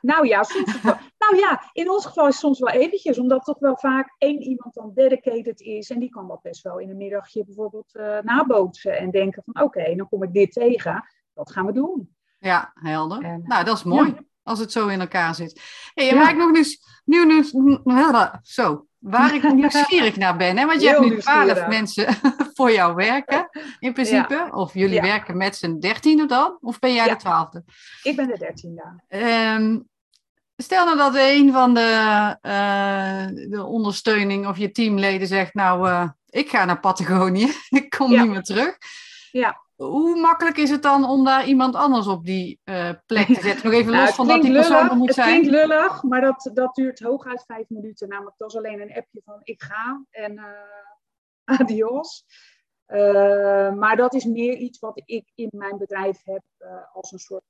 Nou ja, soms wel. nou ja, in ons geval is het soms wel eventjes, omdat toch wel vaak één iemand dan dedicated is. En die kan dat best wel in een middagje bijvoorbeeld uh, nabootsen en denken van oké, okay, dan kom ik dit tegen. Wat gaan we doen? Ja, helder. En, nou, dat is mooi. Ja als het zo in elkaar zit. Hey, en waar ik nog nu, nu, nu, zo, waar ik nieuwsgierig naar ben, hè? want je Heel hebt nu twaalf mensen voor jou werken, in principe. Ja. Of jullie Ja. werken met z'n dertiende dan, of ben jij Ja. de twaalfde? Ik ben de dertiende. Ehm, stel nou dat een van de, eh, de ondersteuning of je teamleden zegt, nou, eh, ik ga naar Patagonië, ik kom Ja. niet meer terug. Ja. Hoe makkelijk is het dan om daar iemand anders op die eh, plek te zetten? Nog even Nou, los het van dat die klinkt persoon lullig, er moet het zijn. klinkt lullig, maar dat, dat duurt hooguit vijf minuten. Namelijk, dat is alleen een appje van ik ga en eh, adios. Eh, maar dat is meer iets wat ik in mijn bedrijf heb als een soort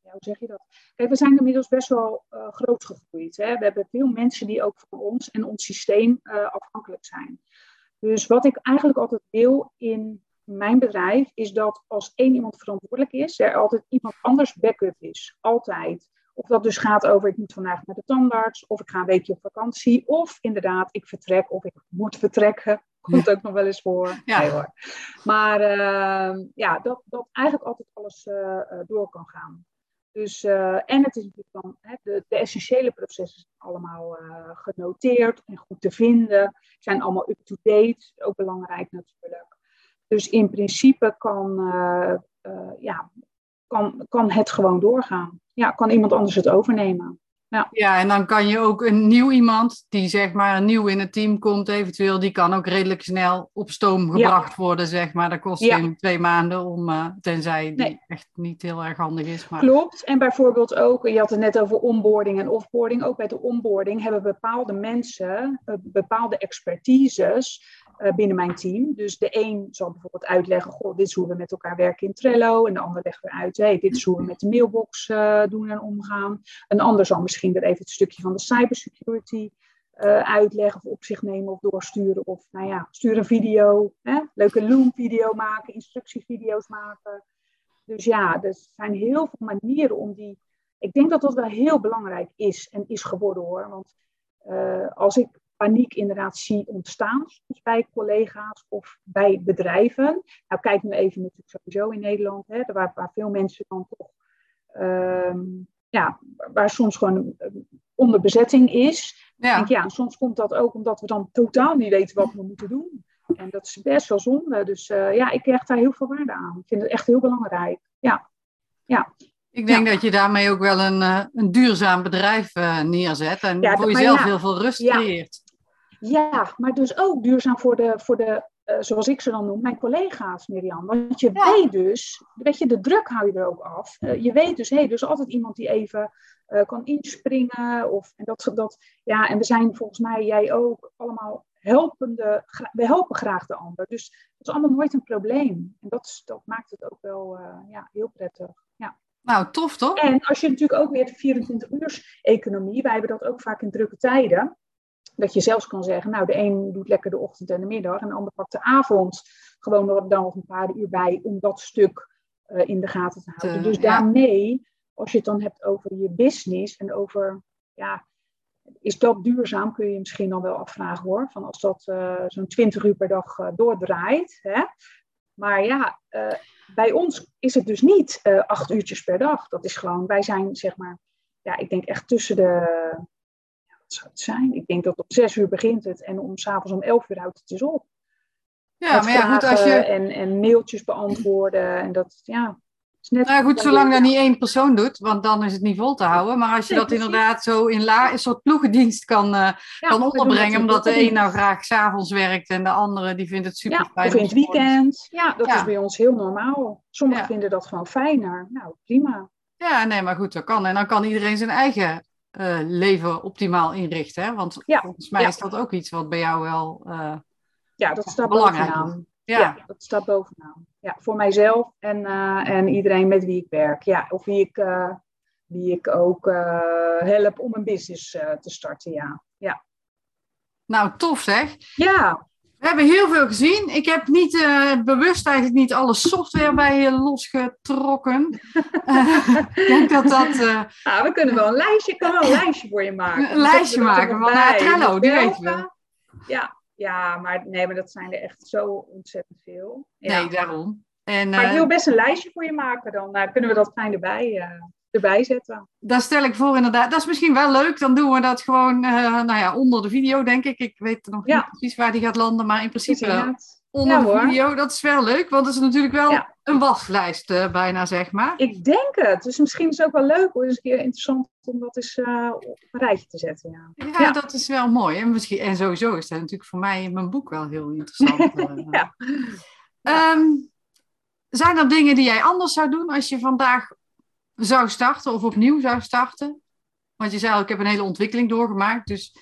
ja, hoe zeg je dat? Kijk, we zijn inmiddels best wel groot gegroeid. Hè? We hebben veel mensen die ook van ons en ons systeem afhankelijk zijn. Dus wat ik eigenlijk altijd wil in mijn bedrijf is dat als één iemand verantwoordelijk is, er altijd iemand anders backup is. Altijd. Of dat dus gaat over ik moet vandaag naar de tandarts, of ik ga een weekje op vakantie, of inderdaad ik vertrek of ik moet vertrekken. komt ook nog wel eens voor. Ja. Nee, hoor. Maar uh, ja, dat, dat eigenlijk altijd alles uh, door kan gaan. Dus, uh, en het is natuurlijk dan, hè, de, de, essentiële processen zijn allemaal genoteerd en goed te vinden. Zijn allemaal up-to-date, ook belangrijk natuurlijk. Dus in principe kan, ja, kan, kan het gewoon doorgaan. Ja, kan iemand anders het overnemen. Ja. ja, en dan kan je ook een nieuw iemand die zeg maar nieuw in het team komt, eventueel, die kan ook redelijk snel op stoom gebracht worden, zeg maar. Dat kost geen twee maanden om, uh, tenzij die echt niet heel erg handig is. Maar... Klopt, en bijvoorbeeld ook, je had het net over onboarding en offboarding. Ook bij de onboarding hebben bepaalde mensen bepaalde expertises binnen mijn team. Dus de een zal bijvoorbeeld uitleggen, goh, dit is hoe we met elkaar werken in Trello. En de ander legt weer uit, hey, dit is hoe we met de mailbox uh, doen en omgaan. Een ander zal misschien weer even het stukje van de cybersecurity uh, uitleggen of op zich nemen of doorsturen. Of nou ja, stuur een video, hè? leuke Loom-video maken, instructievideo's maken. Dus ja, er zijn heel veel manieren om die... Ik denk dat dat wel heel belangrijk is en is geworden hoor. Want als ik paniek inderdaad zie ontstaan bij collega's of bij bedrijven. Nou, kijk nu even natuurlijk sowieso in Nederland, hè, waar, waar veel mensen dan toch, ehm, ja, waar soms gewoon onder bezetting is. Ja. Denk, ja, soms komt dat ook omdat we dan totaal niet weten wat we moeten doen. En dat is best wel zonde. Dus uh, ja, ik krijg daar heel veel waarde aan. Ik vind het echt heel belangrijk. Ja, ja. Ik denk dat je daarmee ook wel een, uh, een duurzaam bedrijf uh, neerzet en ja, voor jezelf heel veel rust creëert. Ja, maar dus ook duurzaam voor de, voor de uh, zoals ik ze dan noem, mijn collega's, Mirjam. Want je weet dus, weet je, de druk hou je er ook af. Uh, je weet dus, hé, hey, er is altijd iemand die even uh, kan inspringen. Of, en, dat, dat, ja, en we zijn volgens mij, jij ook, allemaal helpende, we helpen graag de ander. Dus dat is allemaal nooit een probleem. En dat, dat maakt het ook wel ja, heel prettig. Ja. Nou, tof toch? En als je natuurlijk ook weer de 24 uur economie, wij hebben dat ook vaak in drukke tijden. Dat je zelfs kan zeggen, nou de een doet lekker de ochtend en de middag en de ander pakt de avond gewoon nog, dan nog een paar uur bij om dat stuk uh, in de gaten te houden. dus daarmee, als je het dan hebt over je business en over, ja, is dat duurzaam, kun je je misschien dan wel afvragen hoor. Van als dat uh, zo'n 20 uur per dag uh, doordraait. Hè? Maar ja, bij ons is het dus niet acht uurtjes per dag. Dat is gewoon, wij zijn zeg maar, ja, ik denk echt tussen de zou het zijn? Ik denk dat om zes uur begint het en om s'avonds om elf uur houdt het dus op. Ja, maar ja, goed, als je... En, en mailtjes beantwoorden en dat, ja... Is net nou goed, zolang dat niet één persoon doet, want dan is het niet vol te houden. Maar als je dat inderdaad zo in la, een soort ploegendienst kan, uh, kan onderbrengen, omdat de een nou graag s'avonds werkt en de andere die vindt het super fijn. of in het weekend. Ja, dat is bij ons heel normaal. Sommigen vinden dat gewoon fijner. Nou, prima. Ja, nee, maar goed, dat kan. En dan kan iedereen zijn eigen uh, leven optimaal inrichten. Hè? Want volgens mij is dat ook iets wat bij jou wel uh, ja, dat staat belangrijk bovenaan. Ja. ja. dat staat bovenaan. Ja, voor mijzelf en, uh, en iedereen met wie ik werk. Ja, of wie ik, wie ik ook help om een business te starten. Ja. ja. Nou, tof zeg. Ja. We hebben heel veel gezien. Ik heb niet uh, bewust eigenlijk niet alle software bij je losgetrokken. uh, ik denk dat dat... Uh, we kunnen wel een lijstje, ik kan wel een lijstje voor je maken. Een lijstje maken van Trello, die weten we. Ja, ja, maar nee, maar dat zijn er echt zo ontzettend veel. Ja. Nee, daarom. En, maar ik wil best een lijstje voor je maken, dan kunnen we dat fijn erbij erbij zetten. Dat stel ik voor inderdaad. Dat is misschien wel leuk. Dan doen we dat gewoon uh, nou ja, onder de video, denk ik. Ik weet nog niet precies waar die gaat landen, maar in principe onder de video. Dat is wel leuk, want het is natuurlijk wel een waslijst uh, bijna, zeg maar. Ik denk het. Dus misschien is het ook wel leuk hoor. Het is een keer interessant om dat eens uh, op een rijtje te zetten. Ja. ja, dat is wel mooi. En, misschien, en sowieso is dat natuurlijk voor mij in mijn boek wel heel interessant. ja. Um, zijn er dingen die jij anders zou doen als je vandaag zou starten of opnieuw zou starten? Want je zei ik heb een hele ontwikkeling doorgemaakt, dus...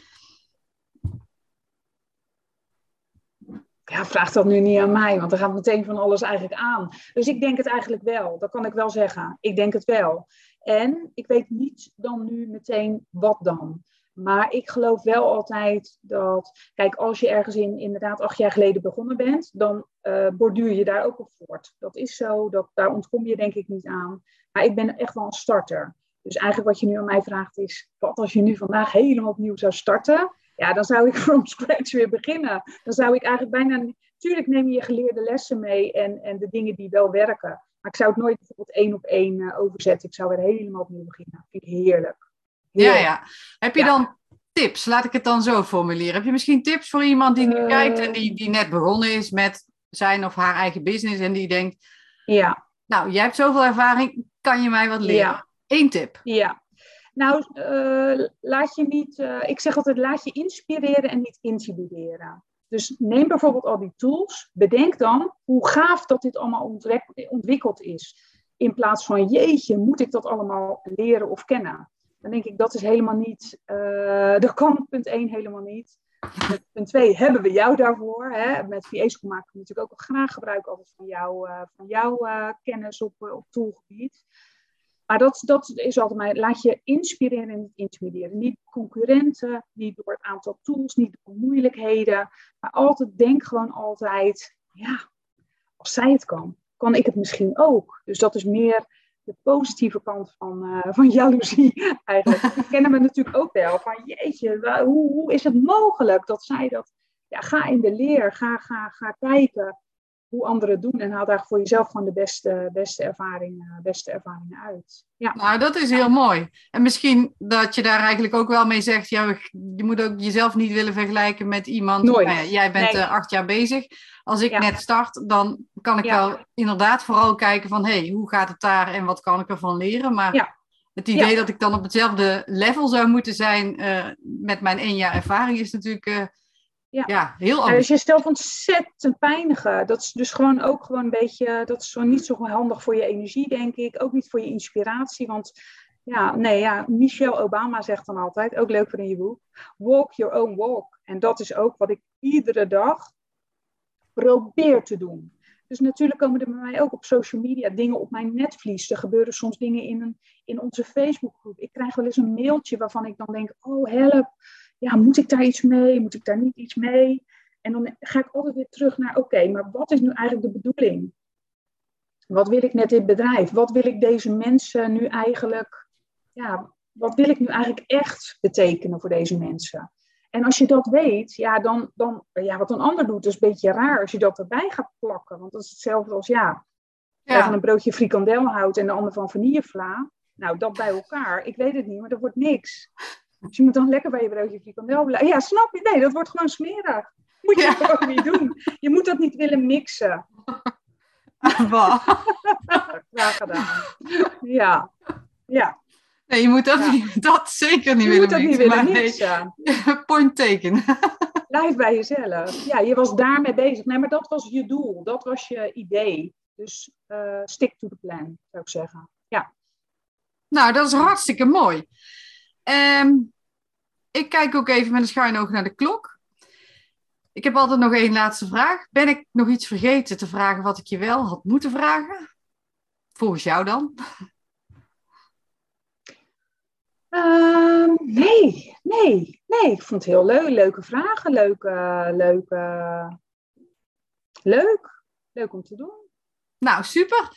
Ja, vraag dat nu niet aan mij, want er gaat meteen van alles eigenlijk aan. Dus ik denk het eigenlijk wel, dat kan ik wel zeggen. Ik denk het wel. En ik weet niet dan nu meteen wat dan. Maar ik geloof wel altijd dat, kijk, als je ergens in inderdaad acht jaar geleden begonnen bent, dan uh, borduur je daar ook op voort. Dat is zo, dat, daar ontkom je denk ik niet aan. Maar ik ben echt wel een starter. Dus eigenlijk wat je nu aan mij vraagt is, wat als je nu vandaag helemaal opnieuw zou starten? Ja, dan zou ik from scratch weer beginnen. Dan zou ik eigenlijk bijna... Tuurlijk neem je je geleerde lessen mee en, en de dingen die wel werken. Maar ik zou het nooit bijvoorbeeld één op één uh, overzetten. Ik zou weer helemaal opnieuw beginnen. vind ik heerlijk. Ja, ja. Heb je dan tips? Laat ik het dan zo formuleren. Heb je misschien tips voor iemand die nu uh, kijkt en die, die net begonnen is met zijn of haar eigen business en die denkt... Ja. Nou, jij hebt zoveel ervaring, kan je mij wat leren? Ja. Eén tip. Ja. Nou, uh, laat je niet, uh, ik zeg altijd, laat je inspireren en niet intimideren. Dus neem bijvoorbeeld al die tools, bedenk dan hoe gaaf dat dit allemaal ontwikkeld is. In plaats van, jeetje, moet ik dat allemaal leren of kennen? Dan denk ik, dat is helemaal niet, uh, dat kan punt 1 helemaal niet. Punt 2 hebben we jou daarvoor. Hè? Met VA School maken we natuurlijk ook graag gebruik van, jou, van jouw kennis op, op toolgebied. Maar dat, dat is altijd mijn, laat je inspireren en niet intimideren. Niet concurrenten, niet door het aantal tools, niet door moeilijkheden. Maar altijd, denk gewoon altijd, ja, als zij het kan, kan ik het misschien ook. Dus dat is meer de positieve kant van, uh, van jaloezie eigenlijk. Die kennen we natuurlijk ook wel. Van jeetje, hoe, hoe is het mogelijk dat zij dat... Ja, ga in de leer, ga, ga, ga kijken hoe anderen doen en haal daar voor jezelf gewoon de beste, beste, ervaring, eh, beste ervaringen uit. Ja. Nou, dat is heel mooi. En misschien dat je daar eigenlijk ook wel mee zegt, ja, je moet ook jezelf niet willen vergelijken met iemand. Nooit. Nou ja, jij bent nee. uh, acht jaar bezig. Als ik ja. net start, dan kan ik wel inderdaad vooral kijken van, hé, hey, hoe gaat het daar en wat kan ik ervan leren? Maar het idee dat ik dan op hetzelfde level zou moeten zijn uh, met mijn één jaar ervaring is natuurlijk ja, ja heel anders. Dus je stelt ontzettend pijnigen. Dat is dus gewoon ook gewoon een beetje, dat is zo niet zo handig voor je energie, denk ik. Ook niet voor je inspiratie, want ja, nee, ja, Michelle Obama zegt dan altijd, ook leuk voor in je boek, walk your own walk. En dat is ook wat ik iedere dag probeer te doen. Dus natuurlijk komen er bij mij ook op social media dingen op mijn netvlies. Er gebeuren soms dingen in, een, in onze Facebookgroep. Ik krijg wel eens een mailtje waarvan ik dan denk, oh help, ja, moet ik daar iets mee? Moet ik daar niet iets mee? En dan ga ik altijd weer terug naar, oké, maar wat is nu eigenlijk de bedoeling? Wat wil ik met dit bedrijf? Wat wil ik deze mensen nu eigenlijk, ja, wat wil ik nu eigenlijk echt betekenen voor deze mensen? En als je dat weet, ja, dan, dan ja, wat een ander doet, is een beetje raar als je dat erbij gaat plakken. Want dat is hetzelfde als, ja, ja. van een broodje frikandel houdt en de ander van vanillevla. Nou, dat bij elkaar, ik weet het niet, maar dat wordt niks. Dus je moet dan lekker bij je broodje frikandel blijven. Ja, snap je? Nee, dat wordt gewoon smerig. Moet je ja. gewoon niet doen. Je moet dat niet willen mixen. Wat? Graag gedaan. Ja. Ja. Nee, je moet dat, ja. niet, dat zeker niet je willen moet dat mixen. Niet willen mixen. Nee, point taken. Blijf bij jezelf. Ja, je was daarmee bezig. Nee, maar dat was je doel. Dat was je idee. Dus uh, stick to the plan, zou ik zeggen. Ja. Nou, dat is hartstikke mooi. Um, ik kijk ook even met een schuin oog naar de klok. Ik heb altijd nog één laatste vraag. Ben ik nog iets vergeten te vragen wat ik je wel had moeten vragen? Volgens jou dan? Uh, nee, nee, nee. Ik vond het heel leuk. Leuke vragen. Leuke, leuke, leuk. Leuk om te doen. Nou, super.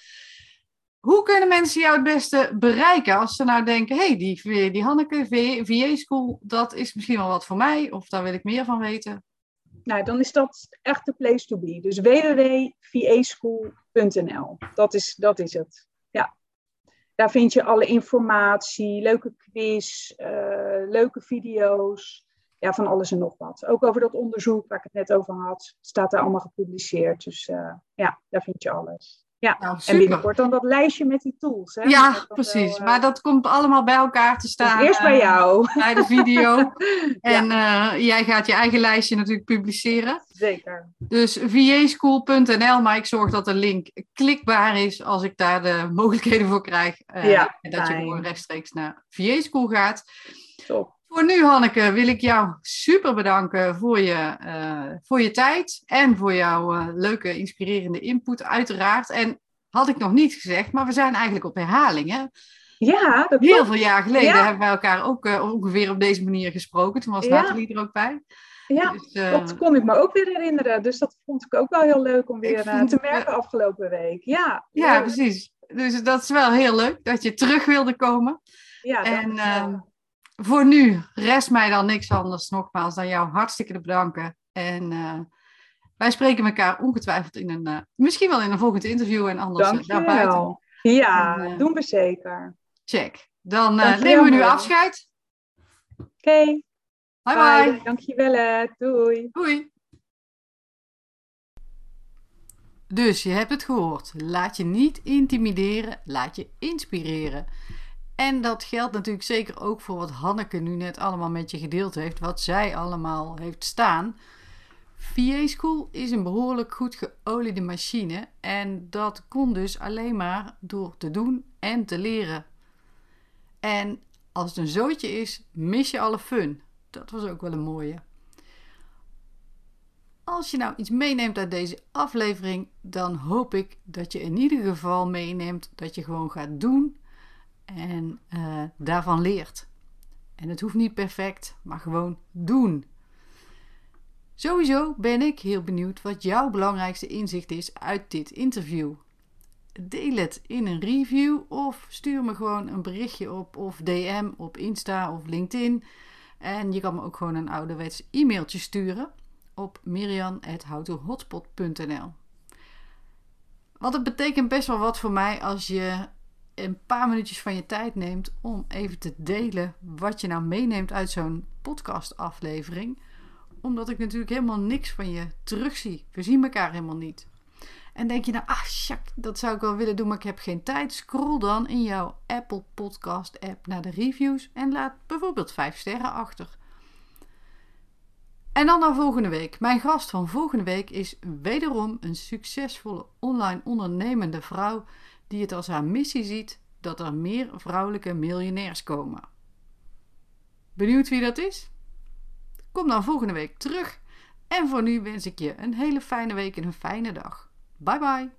Hoe kunnen mensen jou het beste bereiken als ze nou denken, hé, hey, die, die Hanneke, VA School, dat is misschien wel wat voor mij, of daar wil ik meer van weten? Nou, dan is dat echt de place to be. Dus www.vaschool.nl. Dat is, dat is het. Ja. Daar vind je alle informatie, leuke quiz, uh, leuke video's. Ja, van alles en nog wat. Ook over dat onderzoek waar ik het net over had, staat daar allemaal gepubliceerd. Dus uh, ja, daar vind je alles. Ja, nou, en binnenkort dan dat lijstje met die tools. Hè? Ja, precies. Wel, uh... Maar dat komt allemaal bij elkaar te staan. Eerst bij jou. Uh, bij de video. en uh, jij gaat je eigen lijstje natuurlijk publiceren. Zeker. Dus vaschool.nl, maar ik zorg dat de link klikbaar is als ik daar de mogelijkheden voor krijg. ja, en dat fijn. je gewoon rechtstreeks naar VA School gaat. Top. Voor nu, Hanneke, wil ik jou super bedanken voor je, uh, voor je tijd en voor jouw uh, leuke, inspirerende input, uiteraard. En had ik nog niet gezegd, maar we zijn eigenlijk op herhaling. Hè? Ja, dat Heel veel jaar geleden ja. hebben wij elkaar ook uh, ongeveer op deze manier gesproken. Toen was ja. Nathalie er ook bij. Ja, dus, dat kon ik me ook weer herinneren. Dus dat vond ik ook wel heel leuk om weer te merken afgelopen week. Ja, ja, precies. Dus dat is wel heel leuk dat je terug wilde komen. Ja, en, voor nu rest mij dan niks anders nogmaals dan jou hartstikke te bedanken. En uh, wij spreken elkaar ongetwijfeld in een, uh, misschien wel in een volgend interview en anders Dank daarbuiten. Ja, en, doen we zeker. Check. Dan nemen we nu afscheid. Oké. Okay. Bye bye. bye. Dankjewel. Doei. Doei. Dus je hebt het gehoord. Laat je niet intimideren, laat je inspireren. En dat geldt natuurlijk zeker ook voor wat Hanneke nu net allemaal met je gedeeld heeft, wat zij allemaal heeft staan. VA School is een behoorlijk goed geoliede machine en dat kon dus alleen maar door te doen en te leren. En als het een zootje is, mis je alle fun. Dat was ook wel een mooie. Als je nou iets meeneemt uit deze aflevering, dan hoop ik dat je in ieder geval meeneemt dat je gewoon gaat doen en uh, daarvan leert. En het hoeft niet perfect, maar gewoon doen. Sowieso ben ik heel benieuwd wat jouw belangrijkste inzicht is uit dit interview. Deel het in een review of stuur me gewoon een berichtje op of DM op Insta of LinkedIn. En je kan me ook gewoon een ouderwets e-mailtje sturen op mirian.houtohotspot.nl Want het betekent best wel wat voor mij als je een paar minuutjes van je tijd neemt om even te delen wat je nou meeneemt uit zo'n podcastaflevering. Omdat ik natuurlijk helemaal niks van je terugzie. We zien elkaar helemaal niet. En denk je nou, ah, dat zou ik wel willen doen, maar ik heb geen tijd. Scroll dan in jouw Apple Podcast app naar de reviews en laat bijvoorbeeld 5 sterren achter. En dan naar volgende week. Mijn gast van volgende week is wederom een succesvolle online ondernemende vrouw die het als haar missie ziet dat er meer vrouwelijke miljonairs komen. Benieuwd wie dat is? Kom dan volgende week terug. En voor nu wens ik je een hele fijne week en een fijne dag. Bye bye.